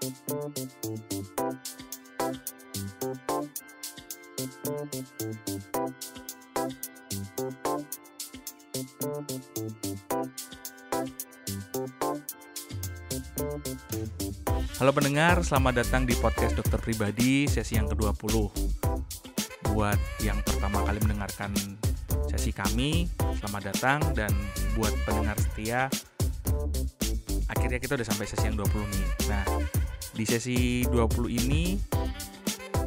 Halo pendengar, selamat datang di podcast dokter pribadi sesi yang ke-20 Buat yang pertama kali mendengarkan sesi kami, selamat datang. Dan buat pendengar setia, akhirnya kita udah sampai sesi yang 20 nih. Nah, di sesi 20 ini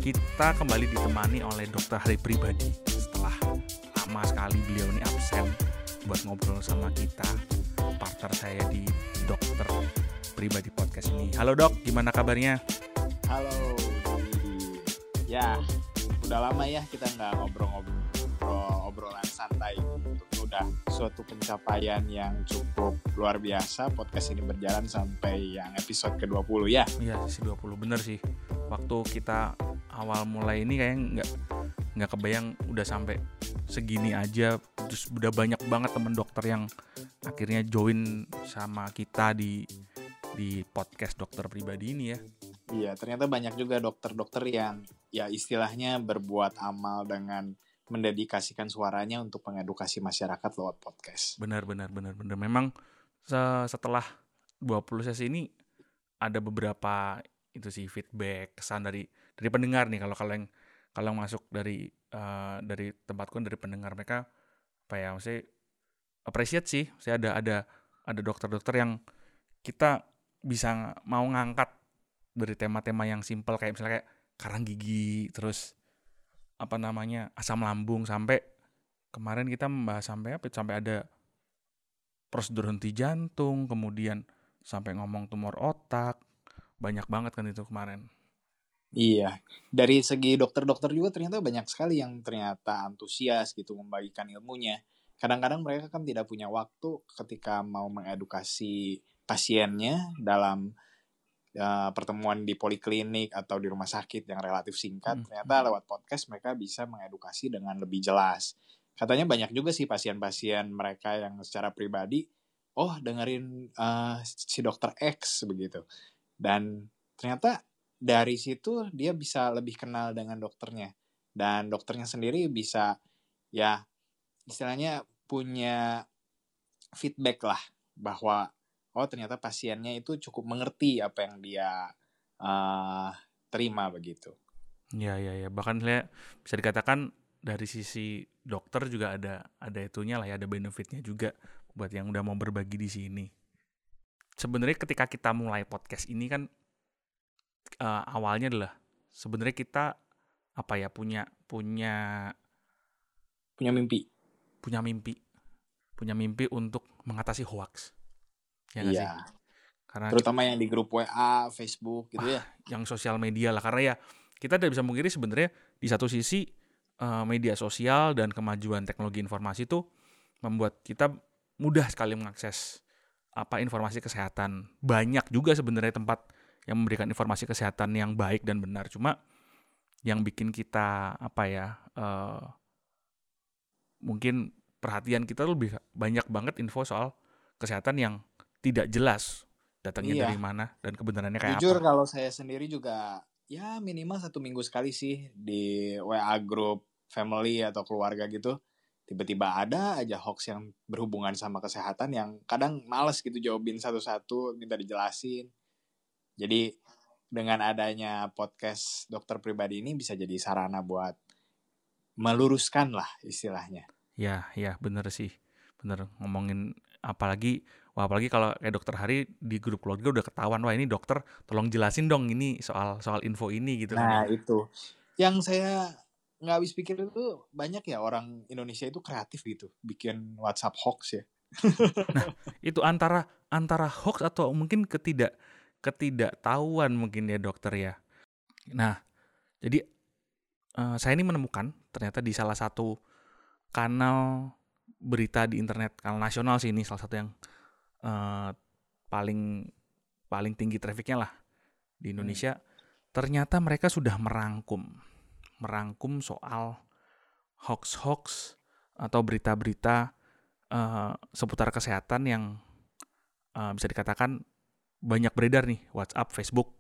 kita kembali ditemani oleh dokter hari pribadi Setelah lama sekali beliau ini absen buat ngobrol sama kita Partner saya di dokter pribadi podcast ini. Halo dok, gimana kabarnya? Halo, ya udah lama ya kita nggak ngobrol-ngobrol suatu pencapaian yang cukup luar biasa. Podcast ini berjalan sampai yang episode ke-20 ya. Iya, sih 20 bener sih. Waktu kita awal mulai ini kayak nggak nggak kebayang udah sampai segini aja terus udah banyak banget temen dokter yang akhirnya join sama kita di di podcast dokter pribadi ini ya. Iya, ternyata banyak juga dokter-dokter yang ya istilahnya berbuat amal dengan mendedikasikan suaranya untuk mengedukasi masyarakat lewat podcast. Benar, benar, benar, benar. Memang setelah 20 sesi ini ada beberapa itu sih feedback kesan dari dari pendengar nih kalau yang kalau masuk dari uh, dari tempatku dari pendengar mereka apa ya maksudnya appreciate sih saya ada ada ada dokter-dokter yang kita bisa mau ngangkat dari tema-tema yang simpel kayak misalnya kayak karang gigi terus apa namanya asam lambung sampai kemarin kita membahas sampai apa sampai ada prosedur henti jantung kemudian sampai ngomong tumor otak banyak banget kan itu kemarin Iya, dari segi dokter-dokter juga ternyata banyak sekali yang ternyata antusias gitu membagikan ilmunya. Kadang-kadang mereka kan tidak punya waktu ketika mau mengedukasi pasiennya dalam uh, pertemuan di poliklinik atau di rumah sakit yang relatif singkat, hmm. ternyata lewat podcast mereka bisa mengedukasi dengan lebih jelas. Katanya banyak juga sih pasien-pasien mereka yang secara pribadi, oh dengerin uh, si dokter X begitu. Dan ternyata dari situ dia bisa lebih kenal dengan dokternya. Dan dokternya sendiri bisa ya istilahnya punya feedback lah bahwa oh ternyata pasiennya itu cukup mengerti apa yang dia uh, terima begitu. Ya ya ya bahkan saya bisa dikatakan dari sisi dokter juga ada ada itunya lah ya ada benefitnya juga buat yang udah mau berbagi di sini. Sebenarnya ketika kita mulai podcast ini kan uh, awalnya adalah sebenarnya kita apa ya punya punya punya mimpi punya mimpi punya mimpi untuk mengatasi hoax Ya iya. Sih? Karena terutama kita, yang di grup WA, Facebook gitu ah, ya. Yang sosial media lah karena ya kita tidak bisa mengkiri sebenarnya di satu sisi uh, media sosial dan kemajuan teknologi informasi itu membuat kita mudah sekali mengakses apa informasi kesehatan. Banyak juga sebenarnya tempat yang memberikan informasi kesehatan yang baik dan benar. Cuma yang bikin kita apa ya uh, mungkin perhatian kita lebih banyak banget info soal kesehatan yang tidak jelas datangnya iya. dari mana dan kebenarannya kayak Jujur apa. kalau saya sendiri juga ya minimal satu minggu sekali sih di WA group family atau keluarga gitu tiba-tiba ada aja hoax yang berhubungan sama kesehatan yang kadang males gitu jawabin satu-satu minta dijelasin jadi dengan adanya podcast dokter pribadi ini bisa jadi sarana buat meluruskan lah istilahnya ya ya bener sih bener ngomongin apalagi Wah, apalagi kalau kayak dokter Hari di grup keluarga udah ketahuan, wah ini dokter tolong jelasin dong ini soal soal info ini gitu. Kan ya. Nah itu, yang saya nggak habis pikir itu banyak ya orang Indonesia itu kreatif gitu, bikin WhatsApp hoax ya. nah itu antara antara hoax atau mungkin ketidak ketidaktahuan mungkin ya dokter ya. Nah jadi uh, saya ini menemukan ternyata di salah satu kanal berita di internet kanal nasional sih ini salah satu yang uh, paling paling tinggi trafficnya lah di hmm. Indonesia, hmm. ternyata mereka sudah merangkum merangkum soal hoax-hoax atau berita-berita uh, seputar kesehatan yang uh, bisa dikatakan banyak beredar nih WhatsApp, Facebook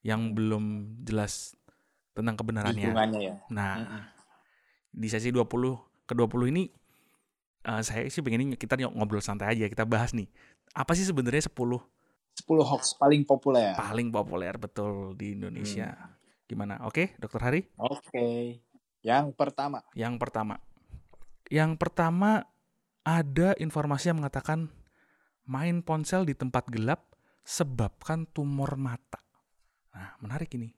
yang belum jelas tentang kebenarannya. Ya. Nah, Mm-mm. di sesi 20 ke 20 ini eh, saya sih pengen kita ngobrol santai aja, kita bahas nih. Apa sih sebenarnya 10 10 hoax paling populer. paling populer betul di Indonesia? Hmm. Gimana? Oke, Dokter Hari? Oke. Yang pertama. Yang pertama. Yang pertama ada informasi yang mengatakan main ponsel di tempat gelap sebabkan tumor mata. Nah, menarik ini.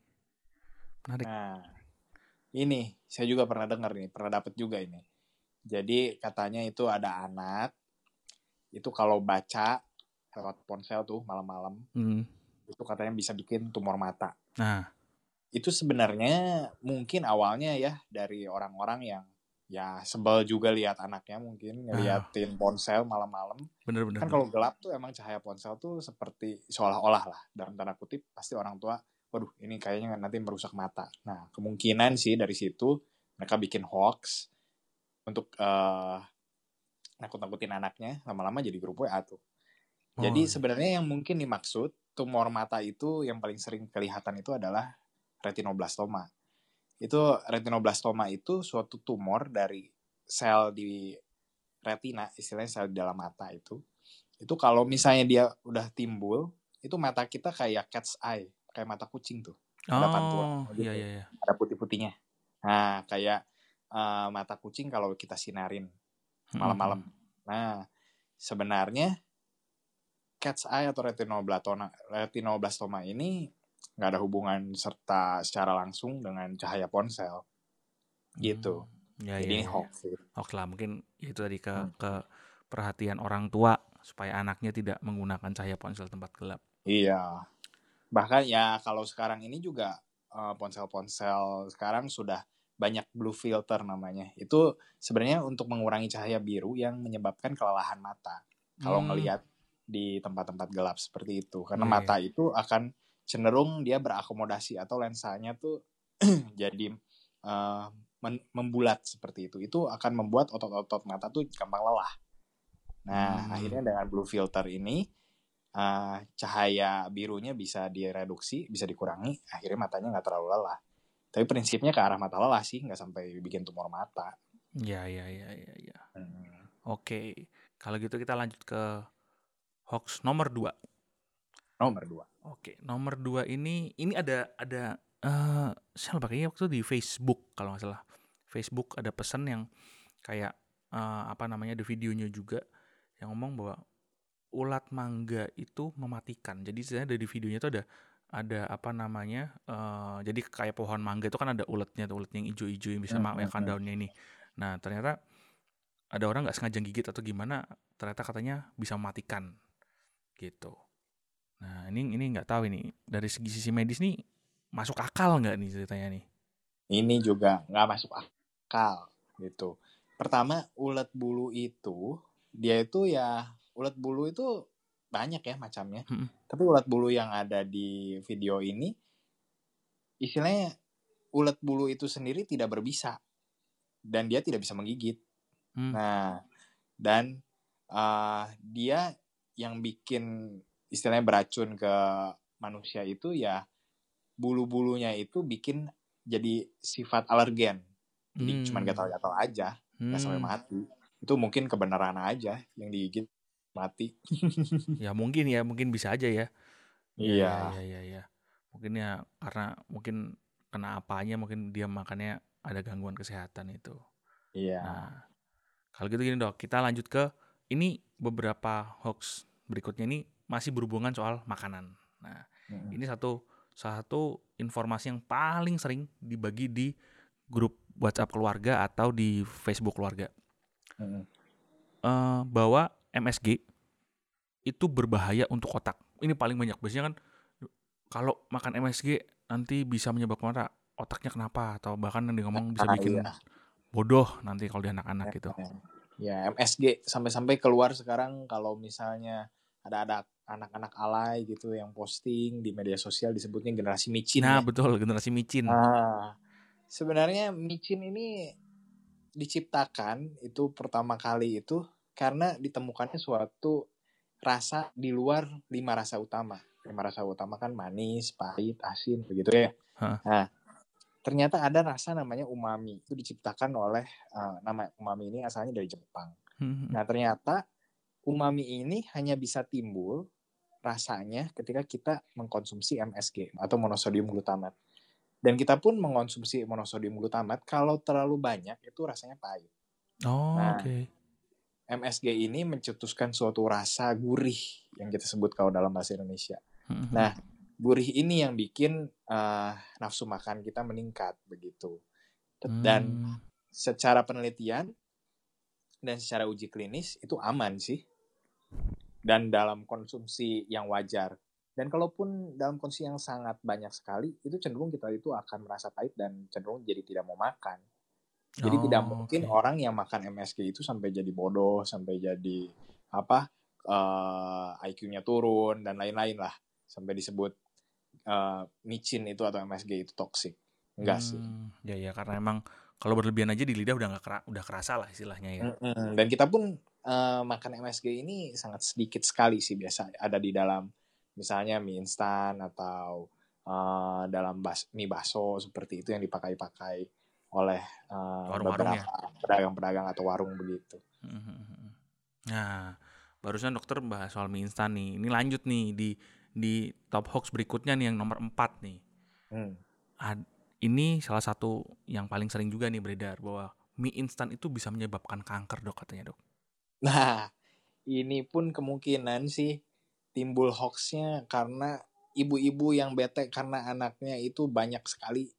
Menarik. Nah, ini saya juga pernah dengar nih, pernah dapat juga ini. Jadi katanya itu ada anak itu kalau baca lewat ponsel tuh malam-malam Hmm. itu katanya bisa bikin tumor mata. Nah, Itu sebenarnya mungkin awalnya ya dari orang-orang yang ya sebel juga lihat anaknya mungkin ngeliatin ponsel malam-malam. bener-bener. Kan kalau gelap tuh emang cahaya ponsel tuh seperti seolah-olah lah dalam tanda kutip pasti orang tua waduh ini kayaknya nanti merusak mata. Nah, kemungkinan sih dari situ mereka bikin hoax untuk eh nakut-nakutin anaknya lama-lama jadi grup WA tuh. Oh, Jadi sebenarnya yang mungkin dimaksud tumor mata itu yang paling sering kelihatan itu adalah retinoblastoma. Itu retinoblastoma itu suatu tumor dari sel di retina, istilahnya sel di dalam mata itu. Itu kalau misalnya dia udah timbul, itu mata kita kayak cat's eye, kayak mata kucing tuh. Oh, gitu. iya iya iya. Ada putih-putihnya. Nah, kayak eh, mata kucing kalau kita sinarin malam-malam. Nah, sebenarnya cat's eye atau retinoblastoma, retinoblastoma ini nggak ada hubungan serta secara langsung dengan cahaya ponsel. Gitu. Ya, Jadi ya, ini ya. hoax. Hoax lah mungkin itu tadi ke Hmm. ke perhatian orang tua supaya anaknya tidak menggunakan cahaya ponsel tempat gelap. Iya. Bahkan ya kalau sekarang ini juga eh, ponsel-ponsel sekarang sudah banyak blue filter namanya. Itu sebenarnya untuk mengurangi cahaya biru yang menyebabkan kelelahan mata. Kalau Hmm. ngelihat di tempat-tempat gelap seperti itu. Karena iya. mata itu akan cenderung dia berakomodasi atau lensanya tuh jadi men- membulat seperti itu. Itu akan membuat otot-otot mata tuh gampang lelah. Nah, Hmm. akhirnya dengan blue filter ini eh, cahaya birunya bisa direduksi, bisa dikurangi, akhirnya matanya nggak terlalu lelah. Tapi prinsipnya ke arah mata lelah sih, nggak sampai bikin tumor mata. Ya ya ya ya ya. Hmm. Oke. Kalau gitu kita lanjut ke hoax nomor 2. Nomor dua. Oke, nomor 2 ini ini ada ada eh saya lupa kayaknya waktu di Facebook kalau nggak salah. Facebook ada pesan yang kayak eh, apa namanya ada videonya juga yang ngomong bahwa ulat mangga itu mematikan. Jadi sebenarnya dari videonya itu ada ada apa namanya eh jadi kayak pohon mangga itu kan ada ulatnya tuh ulat yang hijau-hijau yang bisa Hmm, makan hmm, hmm. daunnya ini. Nah ternyata ada orang nggak sengaja gigit atau gimana ternyata katanya bisa mematikan gitu. Nah ini ini nggak tahu ini dari segi sisi medis nih masuk akal nggak nih ceritanya nih? Ini juga nggak masuk akal gitu. Pertama, ulat bulu itu dia itu ya ulat bulu itu banyak ya macamnya. Mm-mm. Tapi ulat bulu yang ada di video ini istilahnya ulat bulu itu sendiri tidak berbisa dan dia tidak bisa menggigit. Hmm. Nah, dan eh, dia yang bikin istilahnya beracun ke manusia itu ya bulu-bulunya itu bikin jadi sifat alergen. Jadi Hmm. cuman gatal-gatal aja, nggak sampai Hmm. mati. Itu mungkin kebenaran aja yang digigit mati. Ya mungkin ya, mungkin bisa aja ya. Iya. Iya, iya, iya. Mungkin ya karena mungkin kena apanya, mungkin dia makannya ada gangguan kesehatan itu. Iya. Nah, kalau gitu gini dok, kita lanjut ke ini beberapa hoax berikutnya ini masih berhubungan soal makanan. Nah, Mm-mm. ini satu salah satu informasi yang paling sering dibagi di grup WhatsApp keluarga atau di Facebook keluarga. Mm-mm. eh, bahwa MSG itu berbahaya untuk otak. Ini paling banyak. Biasanya kan kalau makan MSG nanti bisa menyebabkan apa? otaknya kenapa atau bahkan yang ngomong bisa Ah, bikin iya. bodoh nanti kalau di anak-anak gitu. Ya, MSG sampai-sampai keluar sekarang kalau misalnya ada ada anak-anak alay gitu yang posting di media sosial disebutnya generasi micin. Nah, ya. betul generasi micin. Ah, sebenarnya micin ini diciptakan itu pertama kali itu karena ditemukannya suatu rasa di luar lima rasa utama. Lima rasa utama kan manis, pahit, asin, begitu ya. Hah. Nah, ternyata ada rasa namanya umami. Itu diciptakan oleh uh, nama umami ini asalnya dari Jepang. Hmm. Nah, ternyata umami ini hanya bisa timbul rasanya ketika kita mengkonsumsi MSG atau monosodium glutamat. Dan kita pun mengkonsumsi monosodium glutamat kalau terlalu banyak itu rasanya pahit. Oh, Nah, oke. MSG ini mencetuskan suatu rasa gurih yang kita sebut kalau dalam bahasa Indonesia. Hmm. Nah, gurih ini yang bikin eh, nafsu makan kita meningkat begitu. Dan Hmm. secara penelitian dan secara uji klinis itu aman sih. Dan dalam konsumsi yang wajar. Dan kalaupun dalam konsumsi yang sangat banyak sekali, itu cenderung kita itu akan merasa pahit dan cenderung jadi tidak mau makan. Jadi Oh, tidak mungkin oke. orang yang makan MSG itu sampai jadi bodoh, sampai jadi apa eh, IQ-nya turun dan lain-lain lah, sampai disebut eh, micin itu atau MSG itu toksik. Enggak sih. Hmm, ya ya karena emang kalau berlebihan aja di lidah udah nggak kera- udah kerasa lah istilahnya ya. Dan kita pun eh, makan MSG ini sangat sedikit sekali sih biasa ada di dalam misalnya mie instan atau eh, dalam bas mie baso seperti itu yang dipakai-pakai oleh eh, Warung-warung ya. beberapa pedagang-pedagang atau warung begitu. Hmm. Nah, barusan dokter bahas soal mie instan nih. Ini lanjut nih di di top hoax berikutnya nih yang nomor 4 nih. Hmm. Ad- ini salah satu yang paling sering juga nih beredar bahwa mie instan itu bisa menyebabkan kanker dok katanya dok. Nah, ini pun kemungkinan sih timbul hoaxnya karena ibu-ibu yang bete karena anaknya itu banyak sekali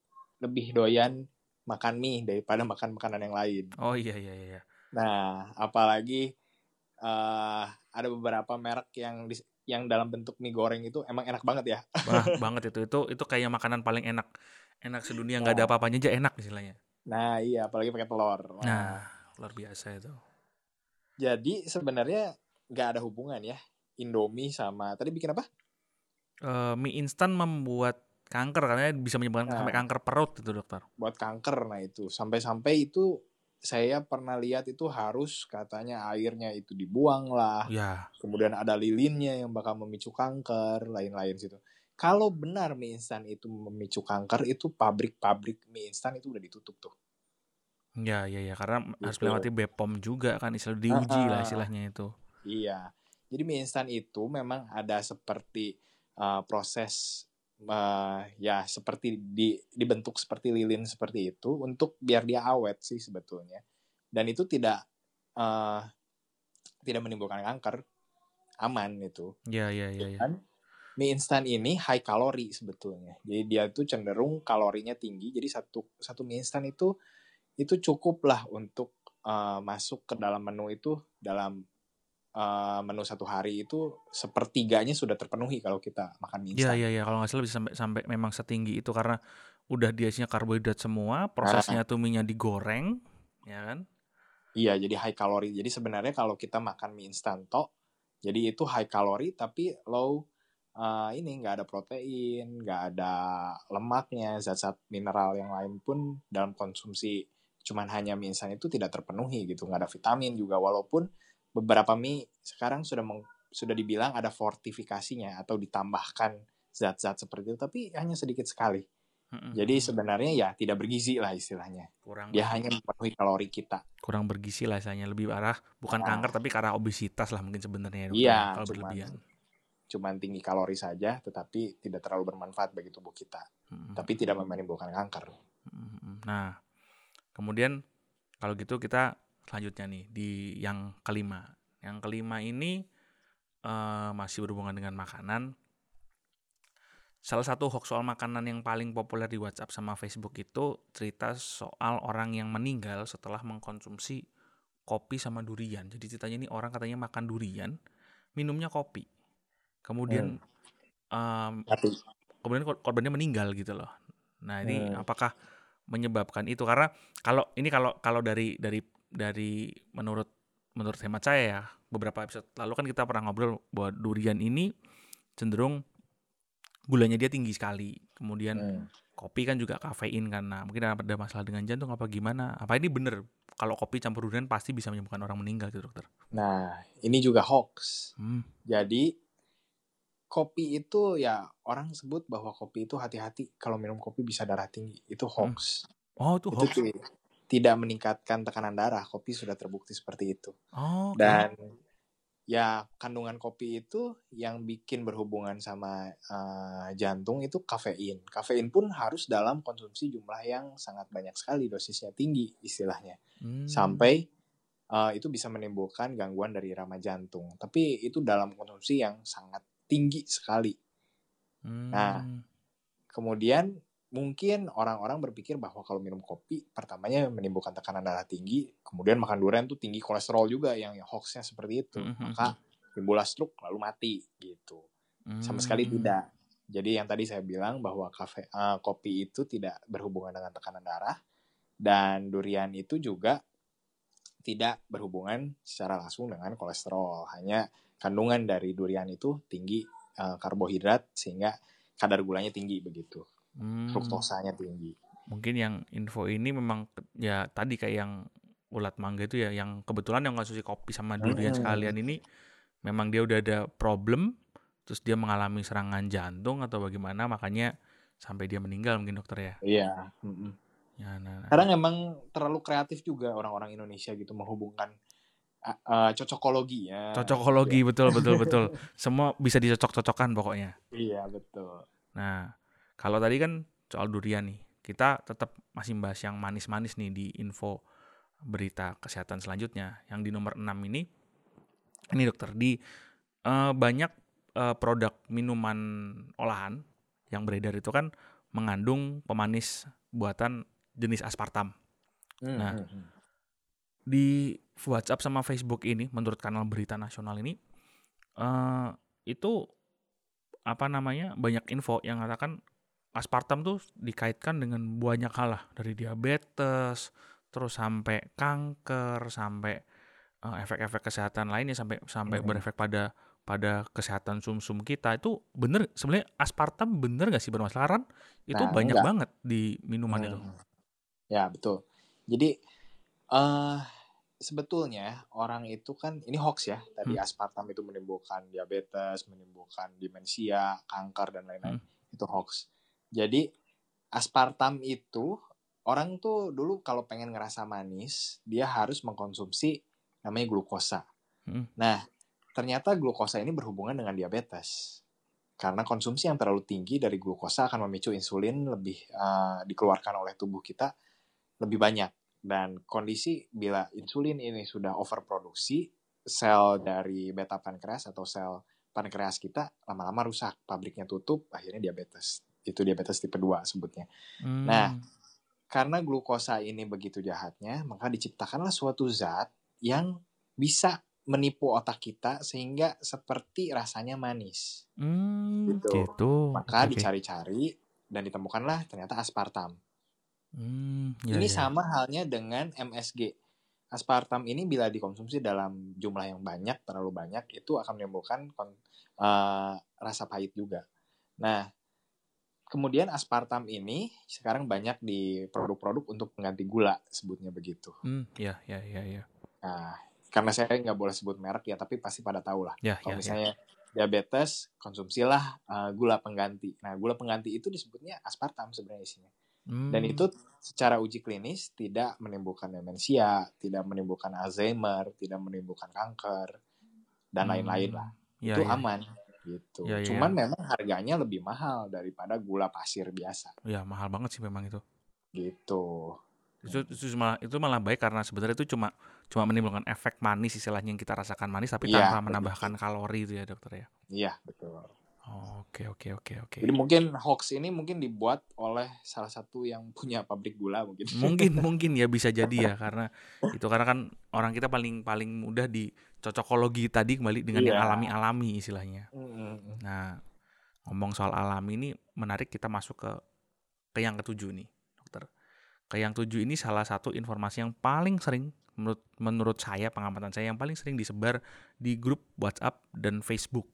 lebih doyan makan mie daripada makan makanan yang lain. Oh iya iya iya. Nah, apalagi eh ada beberapa merek yang dis- yang dalam bentuk mie goreng itu emang enak banget ya. Wah banget itu itu itu kayak makanan paling enak enak sedunia nggak ada Nah. apa-apanya aja enak istilahnya. Nah, iya apalagi pakai telur. Wah. Nah luar biasa itu. Jadi sebenarnya nggak ada hubungan ya Indomie sama tadi bikin apa? Eh, mie instan membuat kanker katanya bisa menyebabkan Nah. sampai kanker perut itu dokter. buat kanker nah itu sampai-sampai itu saya pernah lihat itu harus katanya airnya itu dibuang lah Ya kemudian ada lilinnya yang bakal memicu kanker lain-lain situ kalau benar mie instan itu memicu kanker itu pabrik-pabrik mie instan itu udah ditutup tuh ya ya ya karena harus Gitu. melewati BPOM juga kan istilah diuji lah Ah. istilahnya itu. iya jadi mie instan itu memang ada seperti uh, proses uh, ya seperti di dibentuk seperti lilin seperti itu untuk biar dia awet sih sebetulnya. Dan itu tidak uh, tidak menimbulkan kanker. Aman itu Ya ya ya ya. dan mie instan ini high kalori sebetulnya. Jadi dia itu cenderung kalorinya tinggi. Jadi satu satu mie instan itu itu cukup lah untuk uh, masuk ke dalam menu itu dalam uh, menu satu hari itu sepertiganya sudah terpenuhi kalau kita makan mie Iya instan iya iya kalau nggak salah bisa sampai sampai memang setinggi itu karena udah dia isinya karbohidrat semua, prosesnya tuh minyak digoreng, ya kan? Iya, jadi high kalori. Jadi sebenarnya kalau kita makan mie instan tok, jadi itu high kalori tapi low uh, ini nggak ada protein, nggak ada lemaknya, zat-zat mineral yang lain pun dalam konsumsi cuman hanya mie instan itu tidak terpenuhi gitu, nggak ada vitamin juga walaupun beberapa mie sekarang sudah meng- sudah dibilang ada fortifikasinya atau ditambahkan zat-zat seperti itu, tapi hanya sedikit sekali. Mm-mm. Jadi sebenarnya ya tidak bergizi lah istilahnya. kurang Dia hanya memenuhi kalori kita. kurang bergizi lah istilahnya lebih arah bukan Nah. kanker tapi arah obesitas lah mungkin sebenarnya Iya, kalau cuman- berlebihan. cuman tinggi kalori saja tetapi tidak terlalu bermanfaat bagi tubuh kita Mm-mm. tapi tidak menimbulkan kanker Mm-mm. Nah, kemudian kalau gitu kita selanjutnya nih di yang kelima. Yang kelima ini eh, masih berhubungan dengan makanan. Salah satu hoax soal makanan yang paling populer di WhatsApp sama Facebook itu cerita soal orang yang meninggal setelah mengkonsumsi kopi sama durian. Jadi ceritanya ini orang katanya makan durian, minumnya kopi. Kemudian em, mati kemudian kor- korbannya meninggal gitu loh. Nah ini Hmm. apakah menyebabkan itu? Karena kalau ini kalau kalau dari dari dari menurut menurut hemat saya ya beberapa episode lalu kan kita pernah ngobrol bahwa durian ini cenderung gulanya dia tinggi sekali, kemudian Hmm. kopi kan juga kafein kan. Nah, mungkin ada masalah dengan jantung apa gimana? Apa ini bener kalau kopi campur durian pasti bisa menyebabkan orang meninggal gitu, dokter? Nah, ini juga hoax. Hmm. Jadi kopi itu ya orang sebut bahwa kopi itu hati-hati kalau minum kopi bisa darah tinggi. Itu hoax. Oh, itu Itu hoax. ti- tidak meningkatkan tekanan darah. Kopi sudah terbukti seperti itu. Oh. Dan ya kandungan kopi itu yang bikin berhubungan sama eh, jantung itu kafein. Kafein pun harus dalam konsumsi jumlah yang sangat banyak sekali, dosisnya tinggi istilahnya. Hmm. Sampai eh, itu bisa menimbulkan gangguan dari irama jantung. Tapi itu dalam konsumsi yang sangat tinggi sekali. Hmm. Nah, Kemudian mungkin orang-orang berpikir bahwa kalau minum kopi pertamanya menimbulkan tekanan darah tinggi, kemudian makan durian tuh tinggi kolesterol juga yang, yang hoaxnya seperti itu. Mhm. Maka timbul stroke lalu mati gitu. Sama sekali Hmm. tidak. Jadi yang tadi saya bilang bahwa kafe eh, kopi itu tidak berhubungan dengan tekanan darah dan durian itu juga tidak berhubungan secara langsung dengan kolesterol. Hanya kandungan dari durian itu tinggi eh, karbohidrat sehingga kadar gulanya tinggi begitu. Hmm. Fruktosanya tinggi. Mungkin yang info ini memang ya tadi kayak yang ulat mangga itu ya yang kebetulan yang konsumsi kopi sama durian Mm-mm. sekalian ini memang dia udah ada problem terus dia mengalami serangan jantung atau bagaimana makanya sampai dia meninggal mungkin dokter ya. Iya. mm-mm. Ya, nah, nah. Kadang emang terlalu kreatif juga orang-orang Indonesia gitu menghubungkan eh, cocokologi ya. Cocokologi betul betul betul. Semua bisa dicocok-cocokkan pokoknya. Iya betul. Nah, kalau tadi kan soal durian nih, kita tetap masih bahas yang manis-manis nih di info berita kesehatan selanjutnya. Yang di nomor 6 ini, ini dokter, di eh, banyak eh, produk minuman olahan yang beredar itu kan mengandung pemanis buatan jenis aspartam. Hmm, Nah, hmm, hmm. Di WhatsApp sama Facebook ini, menurut kanal berita nasional ini, eh itu apa namanya banyak info yang mengatakan aspartam tuh dikaitkan dengan banyak hal lah dari diabetes terus sampai kanker sampai eh, efek-efek kesehatan lainnya sampai sampai Mhm. berefek pada pada kesehatan sumsum kita itu bener sebenarnya aspartam bener gak sih bermasalah itu Nah, banyak enggak. banget di minuman itu Hmm. Ya betul. Jadi eh sebetulnya orang itu kan ini hoax ya. Tadi Hmm. aspartam itu menimbulkan diabetes, menimbulkan demensia, kanker dan lain-lain. Hmm. Itu hoax. Jadi aspartam itu orang tuh dulu kalau pengen ngerasa manis, dia harus mengkonsumsi namanya glukosa. Hmm. Nah, ternyata glukosa ini berhubungan dengan diabetes. Karena konsumsi yang terlalu tinggi dari glukosa akan memicu insulin lebih eh, dikeluarkan oleh tubuh kita lebih banyak. Dan kondisi bila insulin ini sudah overproduksi, sel dari beta pankreas atau sel pankreas kita lama-lama rusak, pabriknya tutup, akhirnya diabetes. Itu diabetes tipe 2 sebutnya. Hmm. Nah, Karena glukosa ini begitu jahatnya, maka diciptakanlah suatu zat yang bisa menipu otak kita sehingga seperti rasanya manis. Hmm, Gitu. gitu. Maka oke. dicari-cari dan ditemukanlah ternyata aspartam. Hmm, ya, ini ya. sama halnya dengan MSG. Aspartam ini bila dikonsumsi dalam jumlah yang banyak, terlalu banyak, itu akan menimbulkan eh, rasa pahit juga. Nah, kemudian aspartam ini sekarang banyak di produk-produk untuk pengganti gula, sebutnya begitu. Hmm, ya, ya, ya, ya. Nah, karena saya nggak boleh sebut merek ya, tapi pasti pada tahu lah. Ya, Kalau ya, ya. misalnya diabetes, konsumsilah eh, gula pengganti. Nah, gula pengganti itu disebutnya aspartam sebenarnya isinya. Dan Hmm, itu secara uji klinis tidak menimbulkan demensia, tidak menimbulkan Alzheimer, tidak menimbulkan kanker, dan hmm, lain-lain lah. Ya, itu ya. aman gitu. Ya, ya, Cuman memang harganya lebih mahal daripada gula pasir biasa Ya, mahal banget sih memang itu. gitu. Itu, itu malah itu malah baik karena sebenarnya itu cuma cuma menimbulkan efek manis istilahnya yang kita rasakan manis tapi Iya, tanpa betul. menambahkan kalori itu ya dokter ya. Iya, betul. Oke oke oke oke. Jadi mungkin hoax ini mungkin dibuat oleh salah satu yang punya pabrik gula mungkin. Mungkin mungkin ya bisa jadi ya karena itu karena kan orang kita paling paling mudah di cocokologi tadi kembali dengan yang Iya. alami-alami istilahnya. Mm-mm. Nah, ngomong soal alami ini menarik kita masuk ke ke yang ketujuh nih, dokter. Ke yang tujuh ini salah satu informasi yang paling sering menurut menurut saya pengamatan saya yang paling sering disebar di grup WhatsApp dan Facebook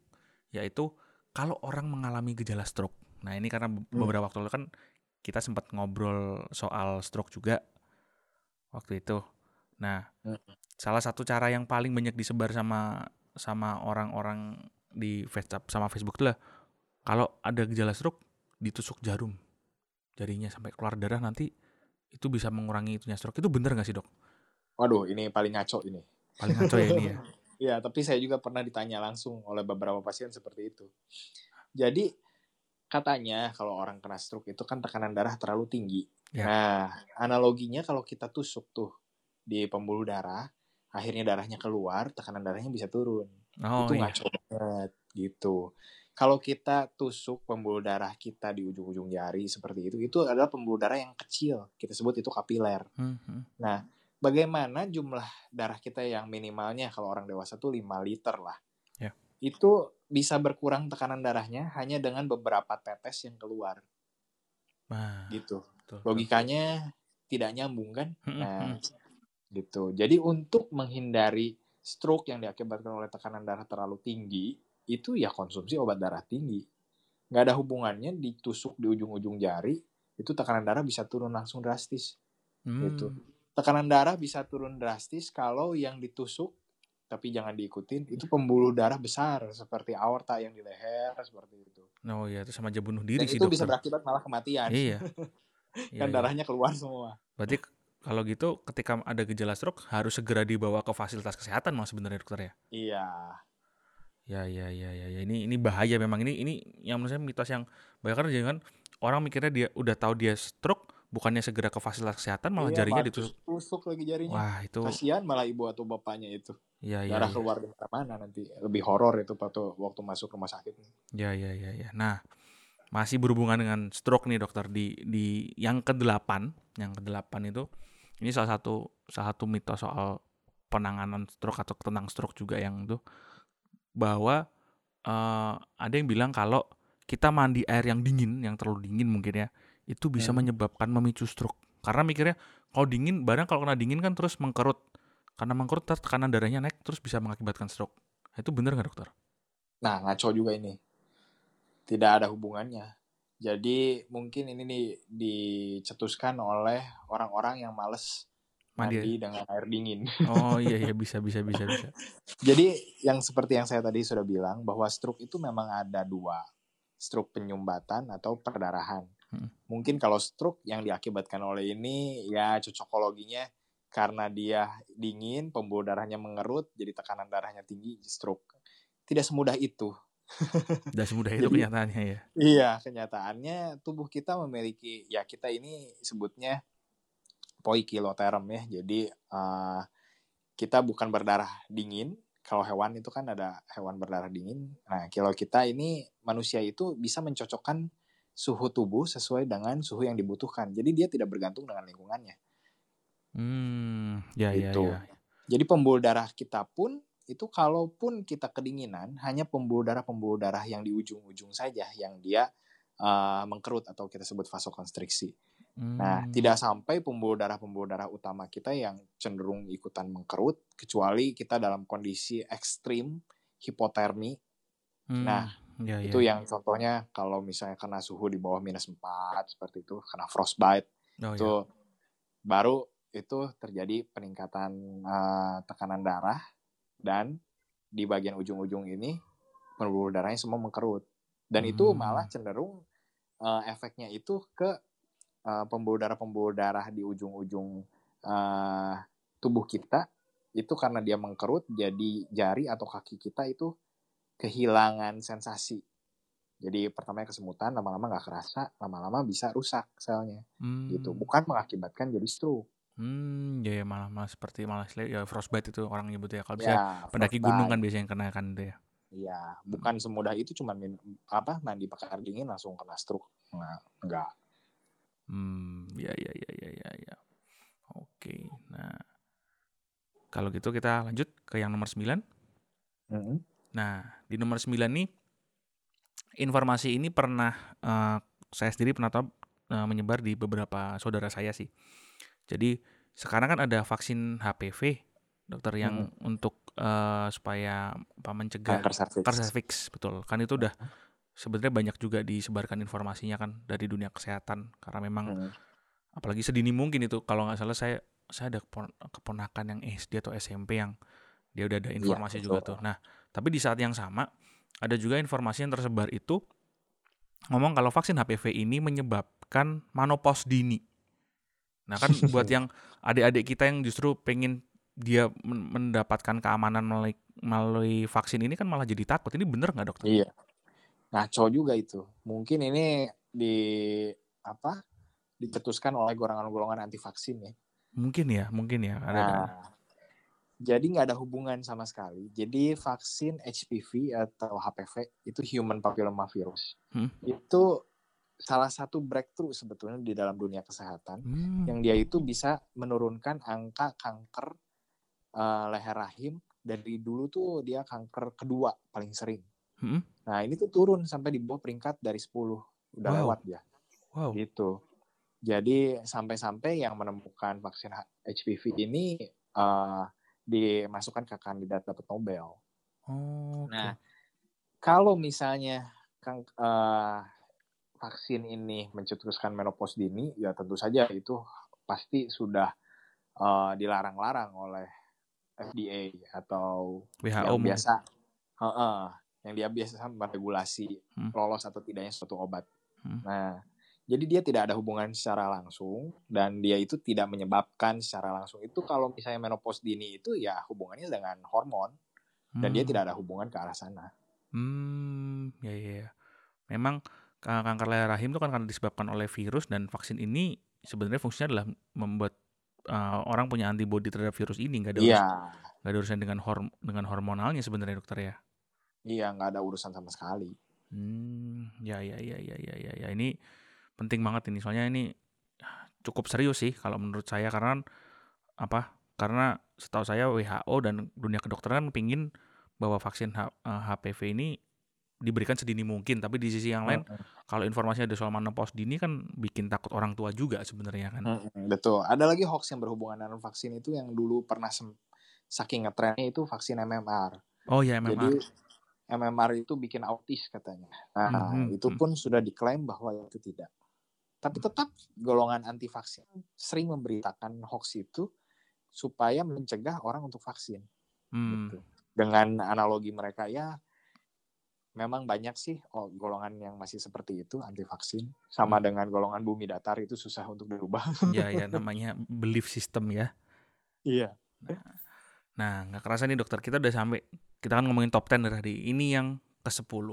yaitu kalau orang mengalami gejala stroke. Nah, ini karena Hmm. beberapa waktu lalu kan kita sempat ngobrol soal stroke juga waktu itu. Nah, Hmm. salah satu cara yang paling banyak disebar sama sama orang-orang di WhatsApp sama Facebook itu lah kalau ada gejala stroke ditusuk jarum jarinya sampai keluar darah nanti itu bisa mengurangi itunya stroke. Itu bener nggak sih dok? Waduh, ini paling ngaco ini. Paling ngaco ya ini ya. Ya, tapi saya juga pernah ditanya langsung oleh beberapa pasien seperti itu. Jadi katanya kalau orang kena stroke itu kan tekanan darah terlalu tinggi. Ya. Nah, analoginya kalau kita tusuk tuh di pembuluh darah, akhirnya darahnya keluar, tekanan darahnya bisa turun. Oh itu iya. ngaco banget gitu. Kalau kita tusuk pembuluh darah kita di ujung-ujung jari seperti itu, itu adalah pembuluh darah yang kecil. Kita sebut itu kapiler. Hmm, hmm. Nah, bagaimana jumlah darah kita yang minimalnya kalau orang dewasa tuh 5 liter lah. Ya. Itu bisa berkurang tekanan darahnya hanya dengan beberapa tetes yang keluar Nah, gitu. betul, betul. Logikanya tidak nyambung kan? Hmm, Nah, hmm. gitu. Jadi untuk menghindari stroke yang diakibatkan oleh tekanan darah terlalu tinggi, itu ya konsumsi obat darah tinggi. Nggak ada hubungannya ditusuk di ujung-ujung jari, itu tekanan darah bisa turun langsung drastis. gitu. Tekanan darah bisa turun drastis kalau yang ditusuk tapi jangan diikutin itu pembuluh darah besar seperti aorta yang di leher seperti itu. Oh iya itu sama aja bunuh Dan diri sih itu bisa dokter. berakibat malah kematian. Iya. Iya, kan iya. darahnya keluar semua. Berarti kalau gitu ketika ada gejala stroke harus segera dibawa ke fasilitas kesehatan mas sebenarnya dokter ya. Iya. Ya ya ya ya, ya. ini ini bahaya memang ini ini yang menurut saya mitos yang banyak kan jangan orang mikirnya dia udah tahu dia stroke bukannya segera ke fasilitas kesehatan malah Iya, jarinya ditusuk. tusuk lagi jarinya. Wah itu Kasihan malah ibu atau bapaknya itu. ya Darah ya. keluar di mana nanti. Lebih horor itu waktu waktu masuk rumah sakit. Ya ya ya ya. Nah masih berhubungan dengan stroke nih dokter di di yang kedelapan yang kedelapan itu ini salah satu salah satu mitos soal penanganan stroke atau tentang stroke juga yang itu bahwa eh, ada yang bilang kalau kita mandi air yang dingin yang terlalu dingin mungkin ya itu bisa Hmm. menyebabkan memicu stroke karena mikirnya kalau dingin barang kalau kena dingin kan terus mengkerut karena mengkerut tekanan darahnya naik terus bisa mengakibatkan stroke Nah, itu benar nggak dokter? Nah, ngaco juga ini. Tidak ada hubungannya. Jadi mungkin ini nih dicetuskan oleh orang-orang yang males Mandi. mandi dengan air dingin. Oh iya iya bisa bisa bisa bisa. Jadi yang seperti yang saya tadi sudah bilang bahwa stroke itu memang ada dua. Stroke penyumbatan atau perdarahan. Hmm. Mungkin kalau stroke yang diakibatkan oleh ini ya cocokologinya karena dia dingin, pembuluh darahnya mengerut, jadi tekanan darahnya tinggi, stroke. Tidak semudah itu. Udah semudah itu Jadi- kenyataannya ya. Iya, kenyataannya tubuh kita memiliki ya kita ini sebutnya poikiloterm ya. Jadi eh, kita bukan berdarah dingin. Kalau hewan itu kan ada hewan berdarah dingin. Nah, kalau kita ini manusia itu bisa mencocokkan suhu tubuh sesuai dengan suhu yang dibutuhkan. Jadi dia tidak bergantung dengan lingkungannya. Hmm, ya ya Gitu. ya. Jadi pembuluh darah kita pun itu kalaupun kita kedinginan hanya pembuluh darah pembuluh darah yang di ujung-ujung saja yang dia eh, mengkerut atau kita sebut vasokonstriksi. Nah, Hmm, tidak sampai pembuluh darah pembuluh darah utama kita yang cenderung ikutan mengkerut kecuali kita dalam kondisi ekstrim hipotermi. hmm, nah, ya, itu ya. yang contohnya kalau misalnya kena suhu di bawah minus 4 seperti itu, kena frostbite Oh, itu ya. baru itu terjadi peningkatan eh, tekanan darah dan di bagian ujung-ujung ini pembuluh darahnya semua mengkerut dan itu Hmm. malah cenderung eh, efeknya itu ke eh, pembuluh darah pembuluh darah di ujung-ujung eh, tubuh kita itu karena dia mengkerut jadi jari atau kaki kita itu kehilangan sensasi jadi pertamanya kesemutan lama-lama nggak kerasa lama-lama bisa rusak selnya Hmm, gitu bukan mengakibatkan jadi stroke Hmm, ya, ya malah malah seperti malah ya frostbite itu orang nyebut ya. Kalau misalnya ya pendaki frostbite. gunung kan biasanya yang kena kan itu ya. Iya, bukan semudah itu cuma min apa mandi pakai air dingin langsung kena stroke. Nah, enggak. Hmm, ya ya ya ya ya ya. Oke. Nah, kalau gitu kita lanjut ke yang nomor 9. Mm-mm. Nah, di nomor 9 nih informasi ini pernah eh, saya sendiri pernah tahu eh, menyebar di beberapa saudara saya sih. Jadi sekarang kan ada vaksin HPV, dokter yang untuk eh, supaya apa mencegah Kanker cervix. betul. Kan itu udah sebenarnya banyak juga disebarkan informasinya kan dari dunia kesehatan karena memang Hmm. apalagi sedini mungkin itu kalau nggak salah saya saya ada kepon- keponakan yang SD atau SMP yang dia udah ada informasi juga Iya, betul. tuh. Nah, tapi di saat yang sama ada juga informasi yang tersebar itu ngomong kalau vaksin HPV ini menyebabkan menopause dini. Nah, kan buat yang adik-adik kita yang justru pengen dia men- mendapatkan keamanan melalui, melalui vaksin ini kan malah jadi takut. Ini bener nggak dokter? Iya. Ngaco juga itu. Mungkin ini di apa? Dicetuskan oleh golongan-golongan anti vaksin ya. Mungkin ya, mungkin ya. Ada, Nah, jadi nggak ada hubungan sama sekali. Jadi vaksin HPV atau HPV itu human papilloma virus. Hmm. Itu salah satu breakthrough sebetulnya di dalam dunia kesehatan Hmm. yang dia itu bisa menurunkan angka kanker eh, leher rahim dari dulu tuh dia kanker kedua paling sering. Hmm. Nah, ini tuh turun sampai di bawah peringkat dari 10. Udah Wow. lewat dia. Wow. Gitu. Jadi sampai-sampai yang menemukan vaksin HPV ini eh, dimasukkan ke kandidat dapat Nobel. Oh, oke. Nah, kalau misalnya kang, eh, vaksin ini mencetuskan menopause dini, ya tentu saja itu pasti sudah eh, dilarang-larang oleh FDA atau WHO yang biasa, Heeh, yang dia biasa meregulasi Hmm. lolos atau tidaknya suatu obat. Hmm. Nah, jadi dia tidak ada hubungan secara langsung dan dia itu tidak menyebabkan secara langsung itu kalau misalnya menopause dini itu ya hubungannya dengan hormon dan dia Hmm. tidak ada hubungan ke arah sana. Hmm, ya ya. ya. Memang ka- kanker leher rahim itu kan karena disebabkan oleh virus dan vaksin ini sebenarnya fungsinya adalah membuat uh, orang punya antibodi terhadap virus ini nggak ada Iya, urus- nggak ada urusan dengan horm dengan hormonalnya sebenarnya dokter ya. iya nggak ada urusan sama sekali. Hmm, ya ya ya ya ya ya ya ini penting banget ini soalnya ini cukup serius sih kalau menurut saya karena apa? Karena setahu saya WHO dan dunia kedokteran pingin bahwa vaksin H- eh, HPV ini diberikan sedini mungkin, tapi di sisi yang lain kalau informasinya ada soal menopause dini kan bikin takut orang tua juga sebenarnya kan. Mm-mm, betul. Ada lagi hoax yang berhubungan dengan vaksin itu yang dulu pernah saking ngetrennya itu vaksin MMR. Oh ya MMR. Jadi MMR itu bikin autis katanya. Nah, Mhm, itu mhm. pun sudah diklaim bahwa itu tidak. Tapi tetap golongan anti vaksin sering memberitakan hoax itu supaya mencegah orang untuk vaksin. Hmm. Gitu. Dengan analogi mereka ya memang banyak sih oh, golongan yang masih seperti itu anti vaksin sama Hmm. dengan golongan bumi datar itu susah untuk dirubah. Ya ya namanya belief system ya. Iya. Nah, nggak kerasa nih dokter kita udah sampai kita kan ngomongin top 10 tadi. Ini yang ke-10,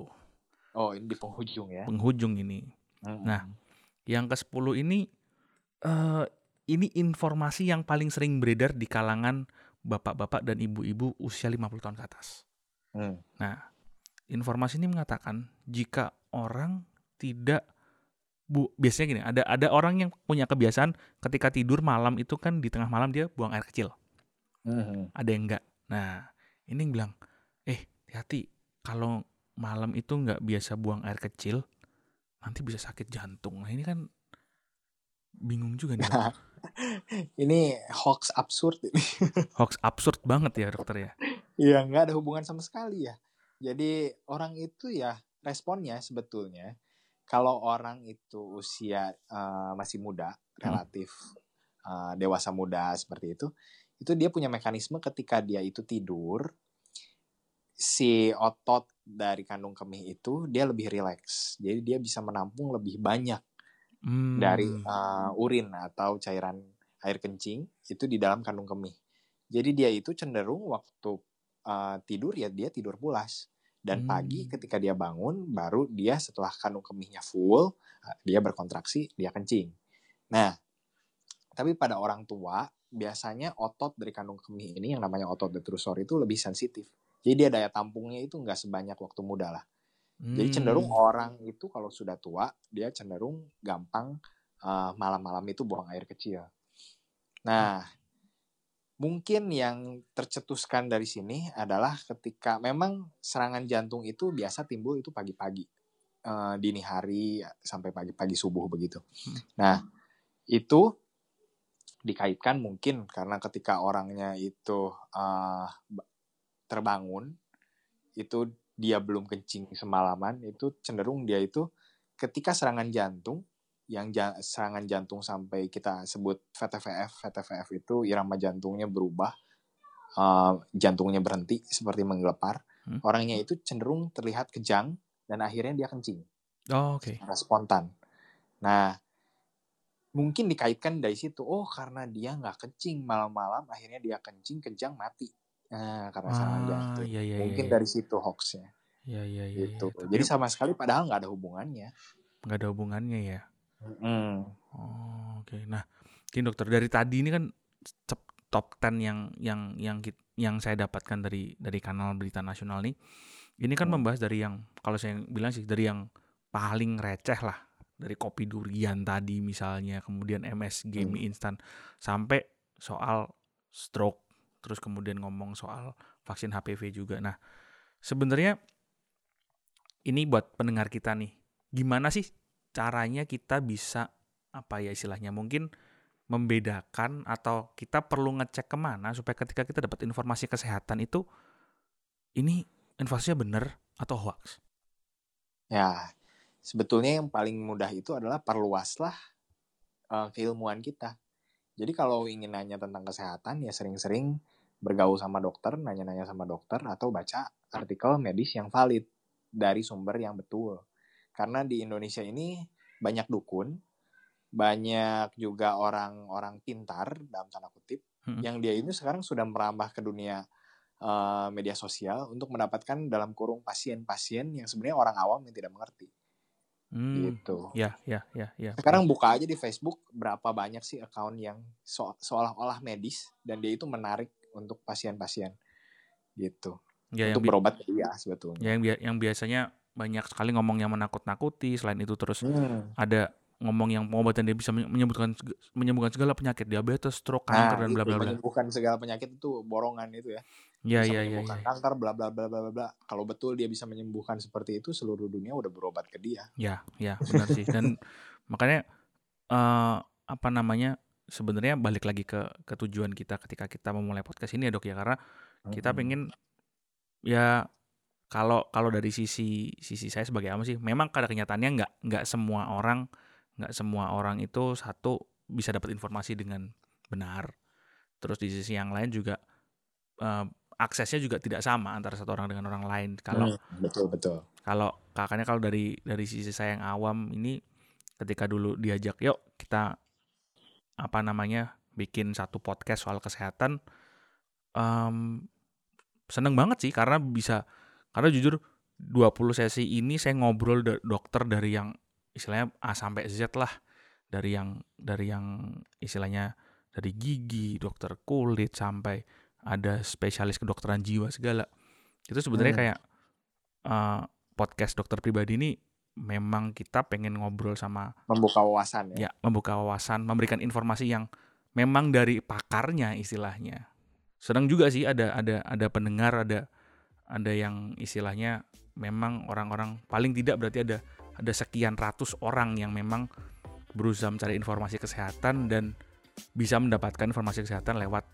Oh, ini di penghujung ya. penghujung ini. Mm-mm. Nah, Yang ke-10 ini eh ini informasi yang paling sering beredar di kalangan bapak-bapak dan ibu-ibu usia 50 tahun ke atas. Hmm. Nah, informasi ini mengatakan jika orang tidak bu biasanya gini, ada ada orang yang punya kebiasaan ketika tidur malam itu kan di tengah malam dia buang air kecil. Mhm. Ada yang enggak. Nah, ini yang bilang, "Eh, hati-hati kalau malam itu nggak biasa buang air kecil, nanti bisa sakit jantung." Nah, ini kan bingung juga nih. Ini hoax absurd ini. Hoax absurd banget ya, dokter ya. Iya, nggak ada hubungan sama sekali ya. Jadi orang itu ya responnya sebetulnya kalau orang itu usia eh, masih muda, relatif eh, dewasa muda seperti itu, itu dia punya mekanisme ketika dia itu tidur, si otot dari kandung kemih itu dia lebih rileks. Jadi dia bisa menampung lebih banyak Hmm. dari uh, urin atau cairan air kencing itu di dalam kandung kemih. Jadi dia itu cenderung waktu uh, tidur ya dia tidur pulas dan Hmm. pagi ketika dia bangun baru dia setelah kandung kemihnya full uh, dia berkontraksi dia kencing. Nah, tapi pada orang tua biasanya otot dari kandung kemih ini yang namanya otot detrusor itu lebih sensitif. Jadi dia daya tampungnya itu nggak sebanyak waktu muda lah. Jadi cenderung Hmm. orang itu kalau sudah tua dia cenderung gampang uh, malam-malam itu buang air kecil. Nah, mungkin yang tercetuskan dari sini adalah ketika memang serangan jantung itu biasa timbul itu pagi-pagi, uh, dini hari sampai pagi-pagi subuh begitu. Hmm. Nah, itu dikaitkan mungkin karena ketika orangnya itu uh, terbangun itu dia belum kencing semalaman itu cenderung dia itu ketika serangan jantung yang ja serangan jantung sampai kita sebut VTVF VTVF itu irama jantungnya berubah uh, jantungnya berhenti seperti menggelepar hmm? orangnya itu cenderung terlihat kejang dan akhirnya dia kencing oh, oke okay. spontan nah mungkin dikaitkan dari situ oh karena dia nggak kencing malam-malam akhirnya dia kencing kejang mati Nah, karena ah, serangan jantung. Iya, iya, Mungkin iya, iya. dari situ hoaxnya. Iya, iya, iya. Gitu. Iya. Jadi sama sekali padahal nggak ada hubungannya. Nggak ada hubungannya ya. Mm. Oh, oke. Okay. Nah, ini dokter dari tadi ini kan top 10 yang yang yang yang saya dapatkan dari dari kanal berita nasional nih. Ini kan hmm. membahas dari yang kalau saya bilang sih dari yang paling receh lah dari kopi durian tadi misalnya, kemudian MSG hmm. mie instan sampai soal stroke terus kemudian ngomong soal vaksin HPV juga. Nah, sebenarnya ini buat pendengar kita nih, gimana sih caranya kita bisa apa ya istilahnya mungkin membedakan atau kita perlu ngecek ke mana supaya ketika kita dapat informasi kesehatan itu ini informasinya benar atau hoax? Ya, sebetulnya yang paling mudah itu adalah perluaslah uh, keilmuan kita. Jadi kalau ingin nanya tentang kesehatan ya sering-sering bergaul sama dokter, nanya-nanya sama dokter, atau baca artikel medis yang valid dari sumber yang betul. Karena di Indonesia ini banyak dukun, banyak juga orang-orang pintar dalam tanda kutip, hmm. yang dia ini sekarang sudah merambah ke dunia uh, media sosial untuk mendapatkan dalam kurung pasien-pasien yang sebenarnya orang awam yang tidak mengerti. Hmm, gitu. Ya, ya, ya, ya. Sekarang buka aja di Facebook berapa banyak sih account yang so seolah-olah medis dan dia itu menarik untuk pasien-pasien gitu ya, untuk berobat dia sebetulnya ya, yang bi yang biasanya banyak sekali ngomong yang menakut-nakuti selain itu terus hmm. ada ngomong yang pengobatan dia bisa menyembuhkan menyembuhkan segala penyakit diabetes, stroke, kanker nah, dan bla bla bla. Menyembuhkan segala penyakit itu borongan itu ya. Iya iya iya. Menyembuhkan ya, kanker bla bla bla bla bla. Kalau betul dia bisa menyembuhkan seperti itu seluruh dunia udah berobat ke dia. Ya, ya benar sih. Dan makanya uh, apa namanya sebenarnya balik lagi ke ke tujuan kita ketika kita memulai podcast ini ya dok ya. Karena kita pengen ya kalau kalau dari sisi sisi saya sebagai apa sih memang pada kenyataannya nggak nggak semua orang nggak semua orang itu satu bisa dapat informasi dengan benar. Terus di sisi yang lain juga uh, aksesnya juga tidak sama antara satu orang dengan orang lain. Kalau hmm, betul betul. kalau kakaknya kalau dari dari sisi saya yang awam ini ketika dulu diajak yuk kita apa namanya bikin satu podcast soal kesehatan um, seneng banget sih karena bisa karena jujur 20 sesi ini saya ngobrol do dokter dari yang istilahnya A sampai Z lah dari yang dari yang istilahnya dari gigi dokter kulit sampai ada spesialis kedokteran jiwa segala itu sebenarnya hmm. kayak uh, podcast dokter pribadi ini memang kita pengen ngobrol sama membuka wawasan ya. Ya, membuka wawasan, memberikan informasi yang memang dari pakarnya istilahnya. Sedang juga sih ada ada ada pendengar, ada ada yang istilahnya memang orang-orang paling tidak berarti ada ada sekian ratus orang yang memang berusaha mencari informasi kesehatan dan bisa mendapatkan informasi kesehatan lewat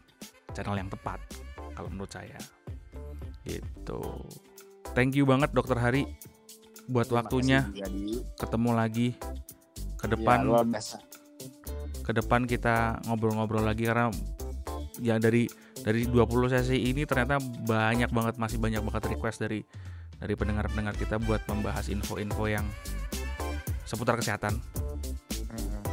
channel yang tepat kalau menurut saya. Gitu. Thank you banget Dokter Hari buat Terima waktunya. Ketemu lagi ke iya, depan. Ya, Ke depan kita ngobrol-ngobrol lagi karena ya dari dari 20 sesi ini ternyata banyak banget masih banyak banget request dari dari pendengar-pendengar kita buat membahas info-info yang seputar kesehatan.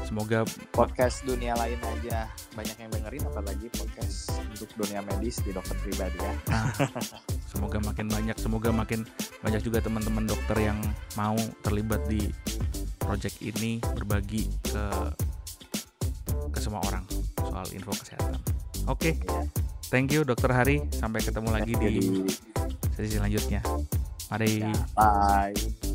Semoga podcast dunia lain aja banyak yang dengerin apalagi podcast untuk dunia medis di dokter pribadi ya. Semoga makin banyak, semoga makin banyak juga teman-teman dokter yang mau terlibat di project ini berbagi ke ke semua orang soal info kesehatan. Oke. Okay. Thank you Dokter Hari. Sampai ketemu lagi di sesi selanjutnya. Mari. Ya, bye.